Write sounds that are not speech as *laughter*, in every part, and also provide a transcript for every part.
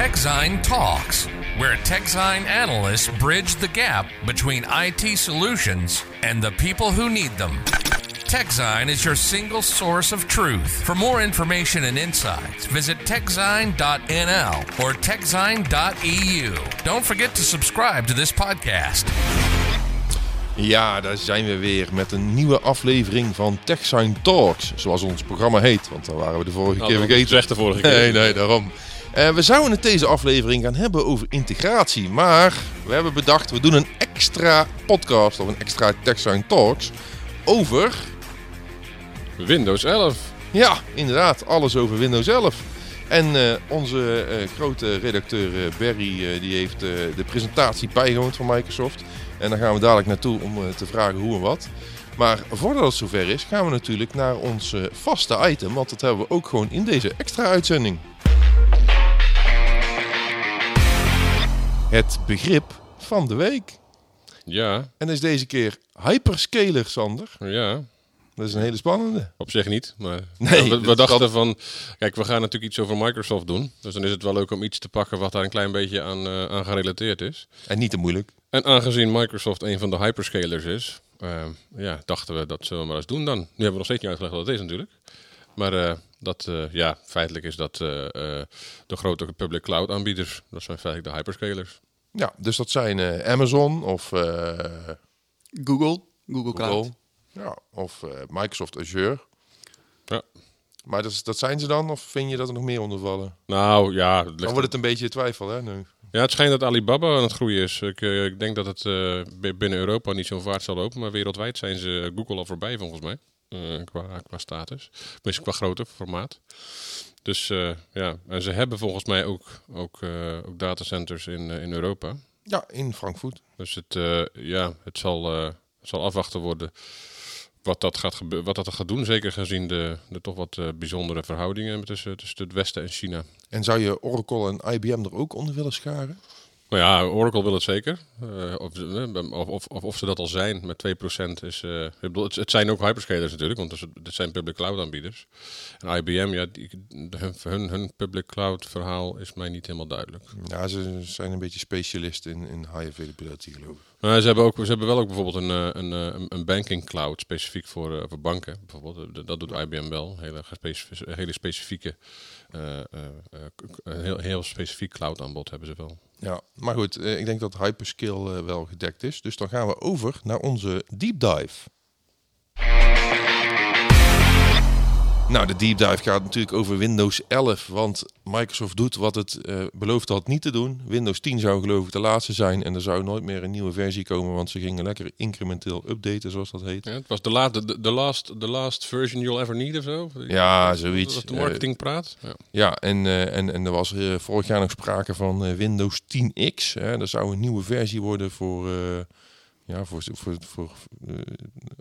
TechZine Talks, where TechZine analysts bridge the gap between IT solutions and the people who need them. TechZine is your single source of truth. For more information and insights, visit techzine.nl or techzine.eu. Don't forget to subscribe to this podcast. Ja, daar zijn we weer met een nieuwe aflevering van TechSign Talks, zoals ons programma heet. Want daar waren we de vorige keer vergeten. Slecht de vorige keer. Nee, nee, daarom. Uh, we zouden het deze aflevering gaan hebben over integratie, maar we hebben bedacht, we doen een extra podcast of een extra TechSign Talks over... Windows 11. Ja, inderdaad, alles over Windows 11. En uh, onze uh, grote redacteur Barry, die heeft de presentatie bijgewoond van Microsoft. En daar gaan we dadelijk naartoe om te vragen hoe en wat. Maar voordat het zover is, gaan we natuurlijk naar ons vaste item. Want dat hebben we ook gewoon in deze extra uitzending. Het begrip van de week. Ja. En is deze keer hyperscaler, Sander. Ja. Dat is een hele spannende. Op zich niet, maar *laughs* Nee, we, dachten kan- van, kijk, we gaan natuurlijk iets over Microsoft doen. Dus dan is het wel leuk om iets te pakken wat daar een klein beetje aan, eh, aan gerelateerd is. En niet te moeilijk. En aangezien Microsoft een van de hyperscalers is, eh, ja, dachten we dat zullen we maar eens doen dan. Nu hebben we nog steeds niet uitgelegd wat het is natuurlijk. Maar eh, dat, eh, ja, feitelijk is dat eh, eh, de grote public cloud aanbieders. Dat zijn feitelijk de hyperscalers. Ja, dus dat zijn eh, Amazon of eh, Google, Google Cloud. Google. Ja, of eh, Microsoft Azure. Ja. Maar dat, zijn ze dan? Of vind je dat er nog meer onder vallen? Nou ja, Dan wordt het een beetje twijfel, hè? Nu. Ja, het schijnt dat Alibaba aan het groeien is. Ik, ik denk dat het eh, bi- binnen Europa niet zo'n vaart zal lopen, maar wereldwijd zijn ze Google al voorbij volgens mij. Eh, qua, qua status. Misschien qua grootte, formaat. Dus eh, ja, en ze hebben volgens mij ook, ook, eh, ook datacenters in, in Europa. Ja, in Frankfurt. Dus het, ja, het, zal, het zal afwachten worden wat dat gaat, wat dat gaat doen. Zeker gezien de, de toch wat bijzondere verhoudingen tussen, tussen het Westen en China. En zou je Oracle en IBM er ook onder willen scharen? Nou ja, Oracle wil het zeker. Eh, of, eh, of, of, of, of ze dat al zijn met 2% is. eh, ik bedoel, het, het zijn ook hyperscalers natuurlijk, want het, het zijn public cloud aanbieders. En IBM, ja, die, hun, hun, hun public cloud verhaal is mij niet helemaal duidelijk. Ja, ze zijn een beetje specialist in, in high availability, geloof ik. Maar ze hebben, ook, ze hebben wel ook bijvoorbeeld een, een, een, een banking cloud specifiek voor, voor banken. Bijvoorbeeld, dat doet IBM wel. Hele, hele specifieke, heel, heel specifiek cloud aanbod hebben ze wel. Ja, maar goed, eh, ik denk dat hyperscale eh, wel gedekt is. Dus dan gaan we over naar onze deep dive. Nou, de deep dive gaat natuurlijk over Windows 11, want Microsoft doet wat het eh, beloofd had niet te doen. Windows 10 zou geloof ik de laatste zijn en er zou nooit meer een nieuwe versie komen, want ze gingen lekker incrementeel updaten, zoals dat heet. Ja, het was de, la de, de, last, the last version you'll ever need of zo. Ja, zoiets. Dat de Eh, marketing praat. Ja. Ja, en, eh, en, en er was vorig jaar nog sprake van Windows 10X. Hè. Dat zou een nieuwe versie worden voor, ja, voor, voor, voor eh,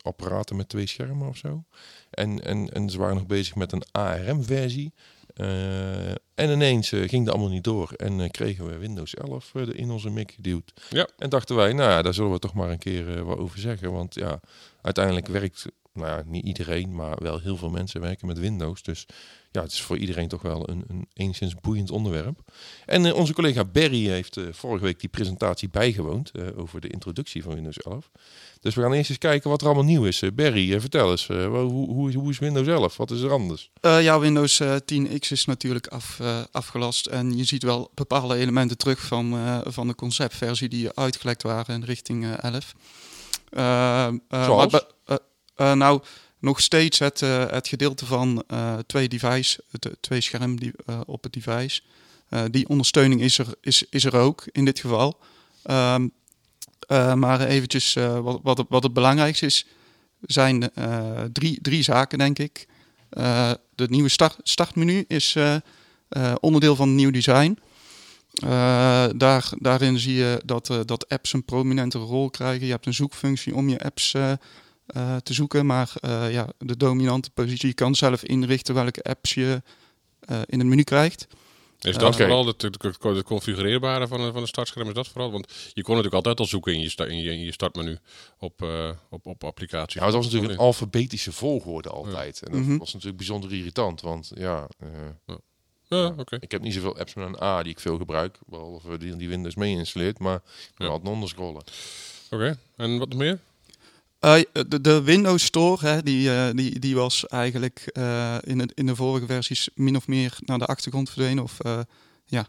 apparaten met twee schermen of zo. En, en, en ze waren nog bezig met een ARM-versie. Eh, en ineens eh, ging dat allemaal niet door. En kregen we Windows 11 eh, in onze mik geduwd. Ja. En dachten wij, nou ja, daar zullen we toch maar een keer wat over zeggen. Want ja, uiteindelijk werkt, nou ja, niet iedereen, maar wel heel veel mensen werken met Windows. Dus ja, het is voor iedereen toch wel een, een enigszins boeiend onderwerp. En eh, onze collega Barry heeft eh, vorige week die presentatie bijgewoond eh, over de introductie van Windows 11. Dus we gaan eerst eens kijken wat er allemaal nieuw is. Barry, eh, vertel eens, hoe, hoe, hoe is Windows 11? Wat is er anders? Ja, Windows eh, 10X is natuurlijk af, afgelast. En je ziet wel bepaalde elementen terug van, van de conceptversie die uitgelekt waren in richting eh, 11. Eh, eh, Zoals? maar eh, nou, nog steeds het, eh, het gedeelte van eh, twee device, het, twee scherm die, op het device. Die ondersteuning is er, is, is er ook in dit geval. Ehm, eh, maar eventjes, wat, wat, het, wat het belangrijkste is, zijn drie, drie zaken, denk ik. De nieuwe start, startmenu is onderdeel van het nieuw design. Daar, daarin zie je dat, dat apps een prominente rol krijgen. Je hebt een zoekfunctie om je apps eh, eh, te zoeken, maar eh, ja, de dominante positie je kan zelf inrichten welke apps je eh, in het menu krijgt. Is dat vooral het, het, het- het configureerbare van, van een startscherm? Is dat vooral? Want je kon natuurlijk altijd al zoeken in je, sta- in je, in je startmenu op, eh, op, op applicaties. Ja, het was natuurlijk een alfabetische volgorde altijd. En dat Mhm. was natuurlijk bijzonder irritant, want ja... eh, Ja, oké. Ik heb niet zoveel apps met een A die ik veel gebruik, behalve die, die Windows mee installeert, maar ik Ja. kan altijd onderscrollen. Oké, en wat nog meer? Eh, de, de Windows Store, hè, die, eh, die, die was eigenlijk eh, in, in de vorige versies min of meer naar de achtergrond verdwenen. Of, ja.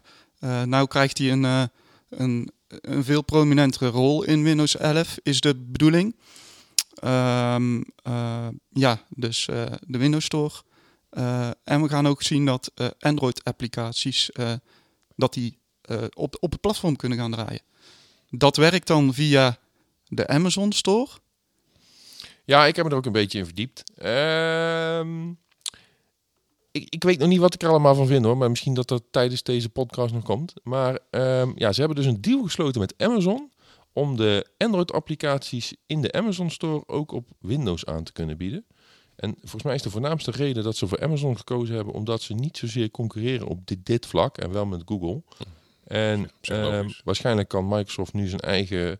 Nou krijgt hij een, een, een veel prominentere rol in Windows 11, is de bedoeling. Ehm, eh, ja, dus de Windows Store. En we gaan ook zien dat Android-applicaties dat die, op, op het platform kunnen gaan draaien. Dat werkt dan via de Amazon Store. Ja, ik heb me er ook een beetje in verdiept. Ehm, ik, ik weet nog niet wat ik er allemaal van vind hoor, maar misschien dat dat tijdens deze podcast nog komt. Maar ehm, ja, ze hebben dus een deal gesloten met Amazon om de Android-applicaties in de Amazon Store ook op Windows aan te kunnen bieden. En volgens mij is de voornaamste reden dat ze voor Amazon gekozen hebben, omdat ze niet zozeer concurreren op dit, dit vlak en wel met Google. En ehm, waarschijnlijk kan Microsoft nu zijn eigen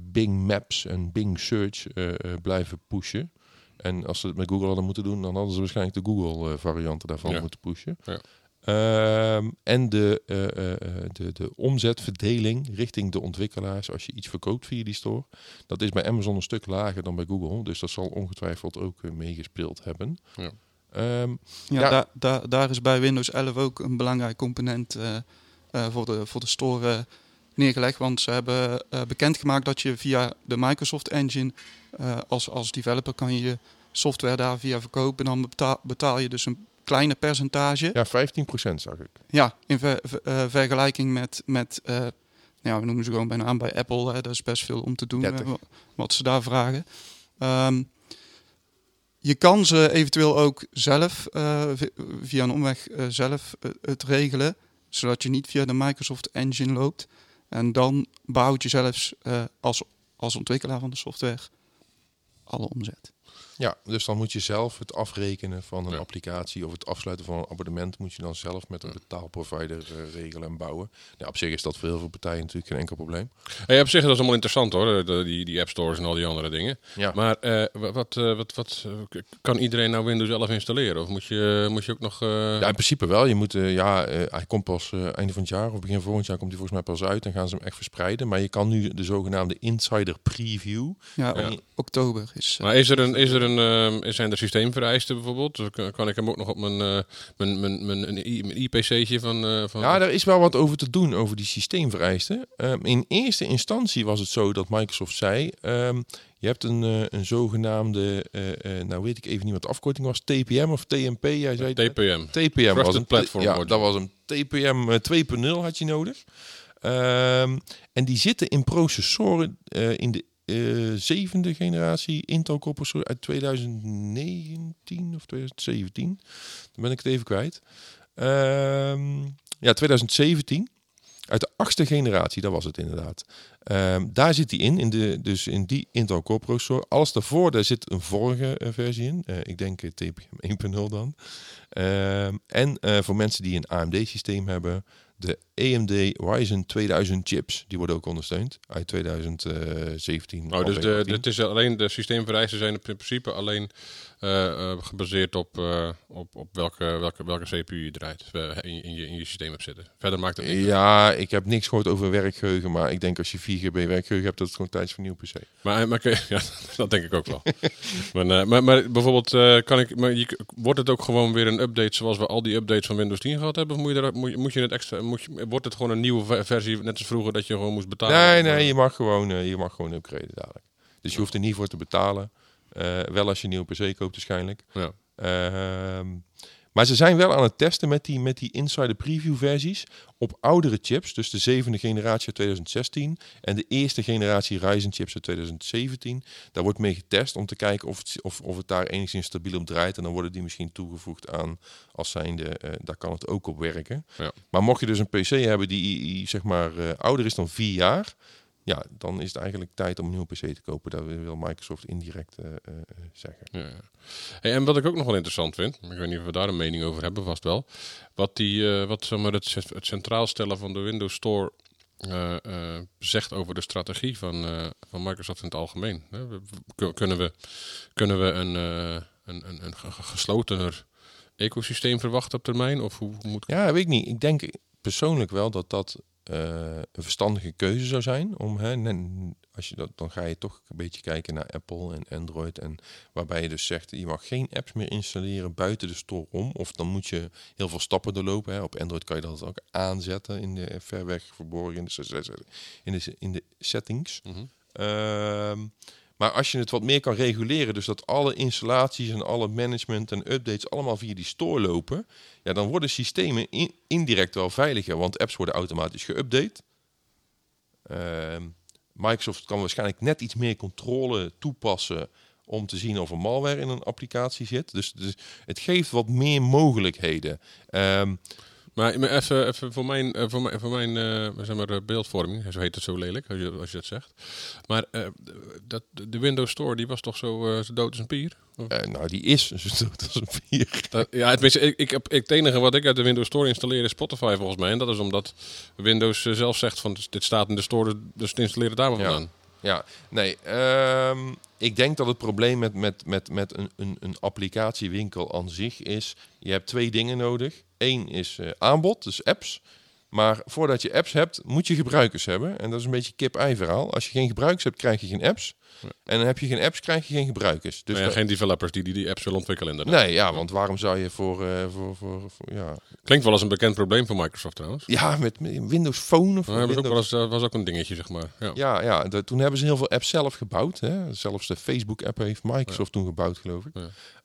Bing Maps en Bing Search eh, eh, blijven pushen. En als ze het met Google hadden moeten doen, dan hadden ze waarschijnlijk de Google-varianten daarvan Ja. moeten pushen. Ja. Ehm, en de, eh, eh, eh, de, de omzetverdeling richting de ontwikkelaars als je iets verkoopt via die store, dat is bij Amazon een stuk lager dan bij Google. Dus dat zal ongetwijfeld ook eh, meegespeeld hebben. Ja. Ehm, Ja, Ja. Daar, daar, daar is bij Windows 11 ook een belangrijk component eh, eh, voor, de, voor de store eh, neergelegd. Want ze hebben eh, bekendgemaakt dat je via de Microsoft Engine eh, als, als developer kan je software daar via verkopen. Dan betaal, betaal je dus een kleine percentage. ja, 15% zag ik. Ja, in ver- ver- eh, vergelijking met, met eh, ja, we noemen ze gewoon bijna aan bij Apple. Hè, dat is best veel om te doen, 30. wa- wat ze daar vragen. Ehm, je kan ze eventueel ook zelf, vi- via een omweg zelf het regelen, zodat je niet via de Microsoft Engine loopt. En dan behoud je zelfs eh, als, als ontwikkelaar van de software alle omzet. Ja, dus dan moet je zelf het afrekenen van een Ja. applicatie of het afsluiten van een abonnement moet je dan zelf met een betaalprovider eh, regelen en bouwen. Ja, op zich is dat voor heel veel partijen natuurlijk geen enkel probleem. Hey, op zich dat is allemaal interessant hoor, de, die, die app stores en al die andere dingen. Ja. Maar eh, wat, eh, wat, wat, eh, kan iedereen nou Windows 11 installeren? Of moet je, moet je ook nog... eh, Ja, in principe wel. Je moet, ja, eh, hij komt pas einde van het jaar of begin volgend jaar komt hij volgens mij pas uit en gaan ze hem echt verspreiden. Maar je kan nu de zogenaamde insider preview. Ja, Ja. ok- oktober is. Maar is er een, is er een, ehm, zijn er systeemvereisten bijvoorbeeld? Dus kan, ik hem ook nog op mijn, eh mijn, mijn, mijn, mijn IPC'tje van, eh, van... Ja, daar is wel wat over te doen over die systeemvereisten. Ehm, in eerste instantie was het zo dat Microsoft zei: ehm, je hebt een, eh, een zogenaamde, nou weet ik even niet wat de afkorting was, TPM of TMP. Jij zei. TPM. TPM was een Platform Ja, dat was een TPM eh, 2.0 had je nodig. En die zitten in processoren in de eh, zevende generatie Intel processor uit 2019 of 2017. Dan ben ik het even kwijt. Ehm, ja, 2017. Uit de achtste generatie, dat was het inderdaad. Ehm, daar zit die in, in de, dus in die Intel Core processor. Alles daarvoor, daar zit een vorige eh, versie in. Eh, ik denk TPM 1.0 *laughs* dan. Ehm, en voor mensen die een AMD-systeem hebben, de AMD Ryzen 2000 chips. Die worden ook ondersteund uit 2017. Oh, dus de, 18. het is alleen de systeemvereisten zijn in principe alleen eh, eh, gebaseerd op, eh, op, op welke, welke, welke CPU je draait in, je, in, je, in je systeem hebt zitten. Verder maakt het niet. uit. Ja, ik heb niks gehoord over werkgeheugen, maar ik denk als je 4 GB werkgeheugen hebt, dat het gewoon tijd is voor een nieuw PC. Maar, maar je- *laughs* ja, dat denk ik ook wel. *laughs* maar, maar, maar bijvoorbeeld, kan ik, maar je, wordt het ook gewoon weer een update zoals we al die updates van Windows 10 gehad hebben? Of moet je, er, moet, je, moet je het extra, moet je, wordt het gewoon een nieuwe ver- versie, net als vroeger, dat je gewoon moest betalen? Nee, nee, je mag gewoon, eh, je mag gewoon upgraden dadelijk. Dus je hoeft er niet voor te betalen. Eh, wel als je een nieuwe PC koopt waarschijnlijk. Ja. Maar ze zijn wel aan het testen met die, met die insider preview versies op oudere chips. Dus de zevende generatie uit 2016 en de eerste generatie Ryzen chips uit 2017. Daar wordt mee getest om te kijken of het, of, of het daar enigszins stabiel op draait. En dan worden die misschien toegevoegd aan als zijnde, eh daar kan het ook op werken. Ja. Maar mocht je dus een PC hebben die, die zeg maar eh, ouder is dan vier jaar, ja, dan is het eigenlijk tijd om een nieuwe PC te kopen. Dat wil Microsoft indirect eh, eh, zeggen. Ja, ja. Hey, en wat ik ook nog wel interessant vind, ik weet niet of we daar een mening over hebben, vast wel. Wat, die, eh, wat zeg maar, het, ce- het centraal stellen van de Windows Store zegt over de strategie van, van Microsoft in het algemeen. Hè, we- we- Kunnen we, kunnen we een, een, een, een ge- ge- geslotener ecosysteem verwachten op termijn? Of hoe hoe moet ik... Ja, weet ik niet. Ik denk persoonlijk wel dat dat een verstandige keuze zou zijn. Om, hè, als je dat, dan ga je toch een beetje kijken naar Apple en Android. En waarbij je dus zegt, je mag geen apps meer installeren buiten de store om. Of dan moet je heel veel stappen doorlopen. Hè. Op Android kan je dat ook aanzetten in de ver weg verborgen in de, in de, in de settings. Mhm. Ehm, maar als je het wat meer kan reguleren, dus dat alle installaties en alle management en updates allemaal via die store lopen, ja, dan worden systemen in- indirect wel veiliger, want apps worden automatisch geüpdate. Ehm, Microsoft kan waarschijnlijk net iets meer controle toepassen om te zien of er malware in een applicatie zit. Dus, het geeft wat meer mogelijkheden. Ehm, Maar, even, even voor mijn, eh, voor mijn, voor mijn eh, zeg maar, eh, beeldvorming, zo heet het zo lelijk als je, als je dat zegt. Maar dat, de Windows Store die was toch zo, zo dood als een pier? Nou, die is *laughs* zo dood als een. Dat- ja, het, ik, ik, ik, het enige wat ik uit de Windows Store installeer is Spotify volgens mij. En dat is omdat Windows zelf zegt van dit staat in de store, dus installeer het daar maar Ja. vandaan. Ja, nee. ehm, ik denk dat het probleem met, met, met, met een, een, een applicatiewinkel aan zich is... je hebt twee dingen nodig. Eén is eh, aanbod, dus apps. Maar voordat je apps hebt, moet je gebruikers hebben. En dat is een beetje kip-ei verhaal. Als je geen gebruikers hebt, krijg je geen apps. En dan heb je geen apps, krijg je geen gebruikers. Dus Maar ja, geen developers die, die die apps willen ontwikkelen inderdaad. Nee, ja, want waarom zou je voor... eh, voor, voor, voor- ja. Klinkt wel als een bekend probleem voor Microsoft trouwens. ja, met, met Windows Phone of dat was ook, Windows... wel eens, eh, was ook een dingetje, zeg maar. Ja. Ja, ja de- toen hebben ze heel veel apps zelf gebouwd. Hè? Zelfs de Facebook-app heeft Microsoft toen gebouwd, geloof ik.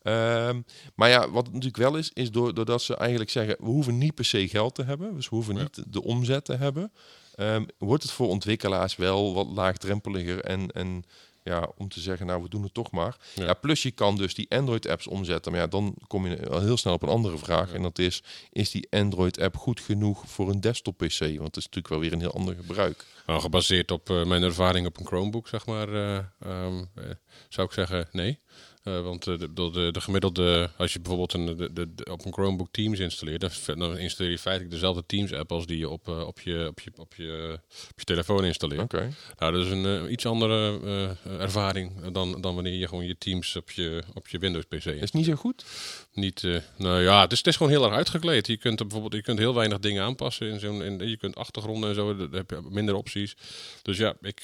Ehm, maar ja, wat natuurlijk wel is, is door, doordat ze eigenlijk zeggen... we hoeven niet per se geld te hebben. Dus we hoeven niet de omzet te hebben. Ehm, wordt het voor ontwikkelaars wel wat laagdrempeliger. En, en ja, om te zeggen, nou, we doen het toch maar. Ja. Ja. plus je kan dus die Android-apps omzetten. Maar ja, dan kom je al heel snel op een andere vraag. Ja. En dat is, is die Android-app goed genoeg voor een desktop-PC? Want het is natuurlijk wel weer een heel ander gebruik. Nou, gebaseerd op eh, mijn ervaring op een Chromebook, zeg maar, eh, ehm, eh, zou ik zeggen nee. Eh, want eh, de, de, de gemiddelde, als je bijvoorbeeld een, de, op een Chromebook Teams installeert, dan, installeer je feitelijk dezelfde Teams-app als die je op, eh, op, je, op, je, op, je, op je telefoon installeert. Oké. Nou, dat is een iets andere ervaring dan, dan wanneer je gewoon je Teams op je, op je Windows-PC Is het niet zo goed? niet. nou ja, het is, het is gewoon heel erg uitgekleed. Je kunt er bijvoorbeeld, je kunt heel weinig dingen aanpassen in zo'n, in, je kunt achtergronden en zo, daar heb je minder opties. Dus ja, ik,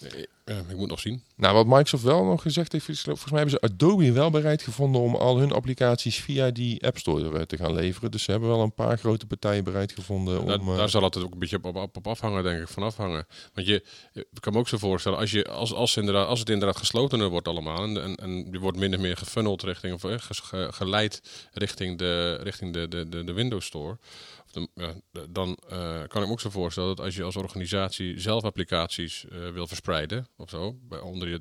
ik, ik moet nog zien. Nou, wat Microsoft wel nog gezegd heeft, is, volgens mij hebben ze Adobe wel bereid gevonden om al hun applicaties via die App Store eh, te gaan leveren. Dus ze hebben wel een paar grote partijen bereid gevonden om... Daar, eh, daar zal het ook een beetje op, op, op afhangen, denk ik, van afhangen. Want je, ik kan me ook zo voorstellen, als, je, als, als, inderdaad, als het inderdaad geslotener wordt allemaal en, en, en je wordt min of meer gefunneld richting, of eh, ge- geleid richting de, richting de, de, de, de Windows Store, dan kan ik me ook zo voorstellen dat als je als organisatie zelf applicaties wil verspreiden, of zo, bij, onder je,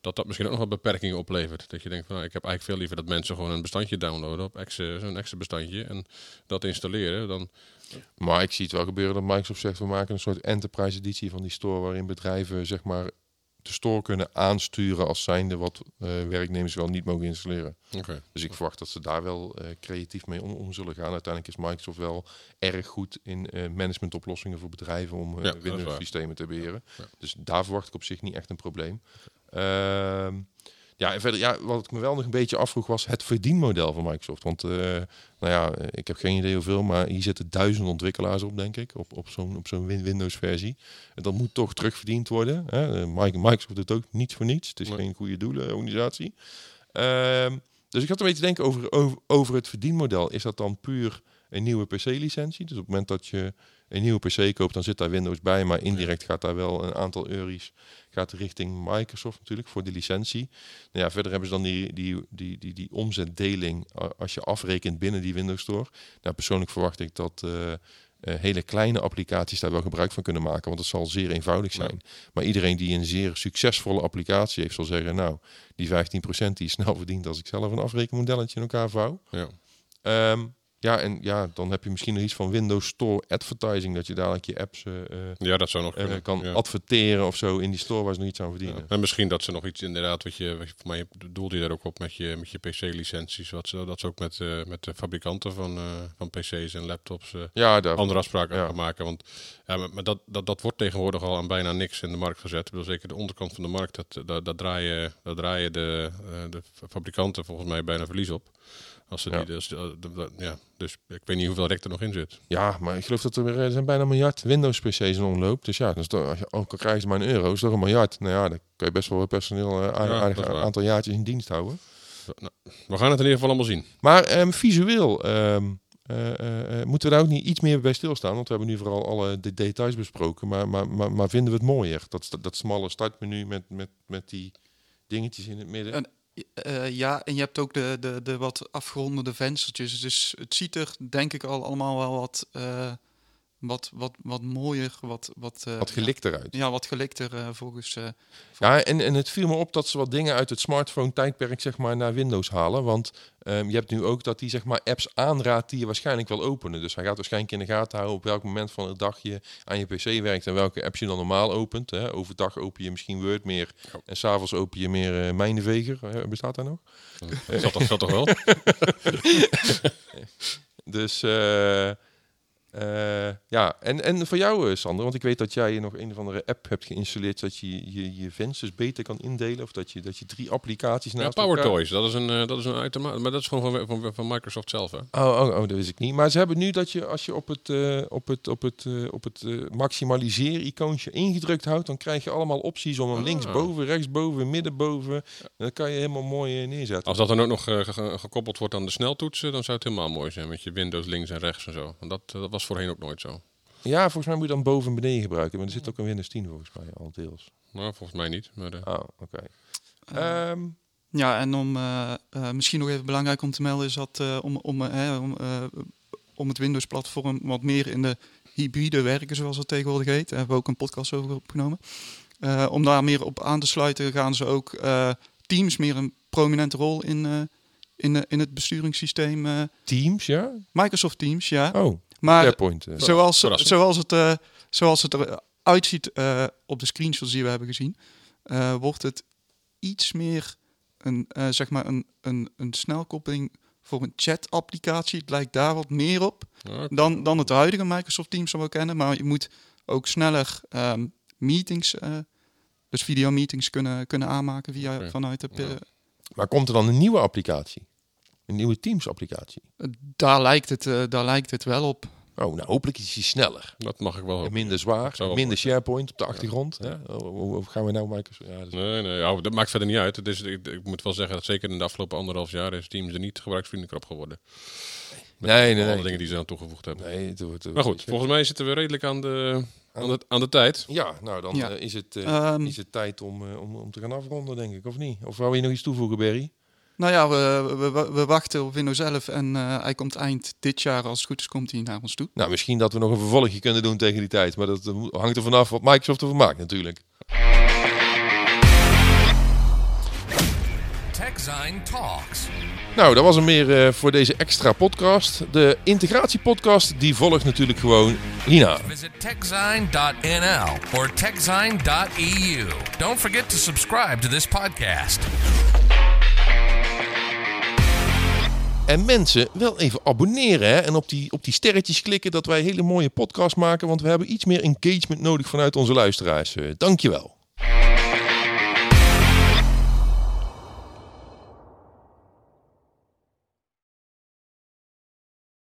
dat dat misschien ook nog wat beperkingen oplevert. Dat je denkt van, nou, ik heb eigenlijk veel liever dat mensen gewoon een bestandje downloaden op exe, zo'n exe bestandje en dat installeren. Dan, Maar ik zie het wel gebeuren dat Microsoft zegt, we maken een soort enterprise editie van die store, waarin bedrijven zeg maar de store kunnen aansturen als zijnde wat eh, werknemers wel niet mogen installeren. Dus ik verwacht dat ze daar wel eh, creatief mee om, om zullen gaan. Uiteindelijk is Microsoft wel erg goed in eh, managementoplossingen voor bedrijven om Ja, dat is Windows waar. systemen te beheren. Ja. Dus daar verwacht ik op zich niet echt een probleem. Ehm, ja, en verder, ja, wat ik me wel nog een beetje afvroeg was het verdienmodel van Microsoft. Want eh, nou ja, eh, ik heb geen idee hoeveel, maar hier zitten duizend ontwikkelaars op, denk ik, op, op zo'n op zo'n Win- Windows-versie. En dat moet toch terugverdiend worden. Hè? Eh, Mi- Microsoft doet ook niet voor niets. Het is Nee. geen goede doelenorganisatie. Ehm, dus ik had een beetje denken over, over, over het verdienmodel. Is dat dan puur een nieuwe PC-licentie? Dus op het moment dat je een nieuwe PC koopt, dan zit daar Windows bij. Maar indirect gaat daar wel een aantal euro's gaat richting Microsoft natuurlijk voor die licentie. Nou ja, verder hebben ze dan die, die, die, die, die omzetdeling als je afrekent binnen die Windows Store. Nou, persoonlijk verwacht ik dat eh, eh, hele kleine applicaties daar wel gebruik van kunnen maken, want het zal zeer eenvoudig zijn. Maar iedereen die een zeer succesvolle applicatie heeft, zal zeggen, nou, die 15% die is snel *laughs* verdient als ik zelf een afrekenmodelletje in elkaar vouw. Ja. Ehm, ja, en ja, dan heb je misschien nog iets van Windows Store advertising, dat je dadelijk je apps eh, eh, ja, dat zou nog eh, kan ja. adverteren of zo in die store waar ze nog iets aan verdienen. Ja. En misschien dat ze nog iets inderdaad, wat je, wat je voor mij doelde je daar ook op met je, met je PC-licenties, wat ze, dat ze ook met, met de fabrikanten van, van PC's en laptops Ja, daar, andere afspraken Ja. gaan maken. Want ja, maar, maar dat, dat, dat wordt tegenwoordig al aan bijna niks in de markt gezet. Ik bedoel, zeker de onderkant van de markt, dat, dat, dat draaien, dat draaien de, de fabrikanten volgens mij bijna verlies op. Als ze Ja. die, dus, eh, ja, dus ik weet niet hoeveel rek er nog in zit. Ja, maar ik geloof dat er, weer, er zijn bijna een miljard Windows-PC's in omloop. Dus ja, toch, als je, ook al krijgen ze maar een euro, is toch een miljard. Nou ja, dan kun je best wel wat personeel een Ja, aardig aantal jaartjes in dienst houden. Nou, we gaan het in ieder geval allemaal zien. Maar ehm, visueel ehm, eh, eh, eh, moeten we daar ook niet iets meer bij stilstaan. Want we hebben nu vooral alle de details besproken. Maar, maar, maar, maar vinden we het mooier? Dat, dat, dat smalle startmenu met, met, met die dingetjes in het midden. En- Eh, ja, en je hebt ook de, de, de wat afgeronderde venstertjes. Dus het ziet er denk ik al allemaal wel wat, eh, wat, wat, wat mooier, wat, wat, eh, wat gelikt eruit. Ja, wat gelikter eh, volgens... eh, Ja, en, en het viel me op dat ze wat dingen uit het smartphone-tijdperk zeg maar, naar Windows halen. Want ehm, je hebt nu ook dat hij zeg maar, apps aanraadt die je waarschijnlijk wil openen. Dus hij gaat waarschijnlijk in de gaten houden op welk moment van de dag je aan je PC werkt en welke apps je dan normaal opent. Hè. Overdag open je misschien Word meer Ja. en s'avonds open je meer eh Mijnenveger. Bestaat dat nog? Dat toch, dat toch wel? *laughs* Dus eh, eh, ja, en, en voor jou eh, Sander, want ik weet dat jij nog een of andere app hebt geïnstalleerd dat je je, je vensters beter kan indelen. Of dat je, dat je drie applicaties Ja, naast Power elkaar... Toys, dat is een, eh, dat is een uitermate, maar dat is gewoon van, van, van Microsoft zelf. Hè? Oh, oh, oh, dat wist ik niet. Maar ze hebben nu dat je als je op het, op het, op het, op het maximaliseer-icoontje ingedrukt houdt, dan krijg je allemaal opties om hem Ah. linksboven, rechtsboven, middenboven. En dat kan je helemaal mooi neerzetten. Als dat dan ook nog ge- ge- gekoppeld wordt aan de sneltoetsen, dan zou het helemaal mooi zijn met je Windows links en rechts en zo. Want dat, dat was voorheen ook nooit zo. Ja, volgens mij moet je dan boven en beneden gebruiken. Maar er zit ook een Windows 10 volgens mij al deels. Nou, volgens mij niet. Maar, eh, Oh, oké. eh, Ehm, Ja, en om eh, misschien nog even belangrijk om te melden is dat eh, om, om, hè, om, eh, om het Windows-platform wat meer in de hybride werken, zoals het tegenwoordig heet. Daar hebben we ook een podcast over opgenomen. Eh, om daar meer op aan te sluiten, gaan ze ook eh, Teams meer een prominente rol in, eh, in, in het besturingssysteem. eh, Teams, ja? Microsoft Teams, ja. Oh, Maar SharePoint. eh. zoals, Verrassend. zoals, het, eh, zoals het eruit ziet eh, op de screenshots die we hebben gezien, wordt het iets meer een, zeg maar een, een, een snelkoppeling voor een chat-applicatie. Het lijkt daar wat meer op dan, dan het huidige Microsoft Teams dat we kennen. Maar je moet ook sneller ehm, meetings, eh, dus videomeetings kunnen, kunnen aanmaken via, vanuit de... Ja. Maar komt er dan een nieuwe applicatie? Een nieuwe Teams-applicatie? daar, lijkt het, eh, daar lijkt het wel op. Oh, nou hopelijk is die sneller. Dat mag ik wel En hopen. minder zwaar, minder SharePoint op de achtergrond. Ja. Hoe, hoe- hoe gaan we nou Microsoft... Ja, is- Nee, nee, ja, dat maakt verder niet uit. Het is, ik, ik moet wel zeggen dat zeker in de afgelopen anderhalf jaar is Teams er niet gebruiksvriendelijker op geworden. Met Nee, nee, alle nee. dingen die ze aan toegevoegd hebben. Nee, het wordt, Maar goed, volgens mij zitten we redelijk aan de, aan de, aan de tijd. Ja, nou dan Ja. eh, is, het, eh, Ehm, is het tijd om, eh, om, om te gaan afronden, denk ik, of niet? Of wou je nog iets toevoegen, Berry? Nou ja, we, we, wachten op Windows 11 en eh, hij komt eind dit jaar, als het goed is, komt hij naar ons toe. Nou, misschien dat we nog een vervolgje kunnen doen tegen die tijd. Maar dat eh, hangt er vanaf wat Microsoft ervan maakt natuurlijk. TechZine Talks. Nou, dat was hem meer eh, voor deze extra podcast. De integratiepodcast, die volgt natuurlijk gewoon hierna. Visit techzine.nl or techzine.eu. Don't forget to subscribe to this podcast. En mensen, wel even abonneren hè? en op die, op die sterretjes klikken dat wij hele mooie podcasts maken. Want we hebben iets meer engagement nodig vanuit onze luisteraars. Eh, dankjewel.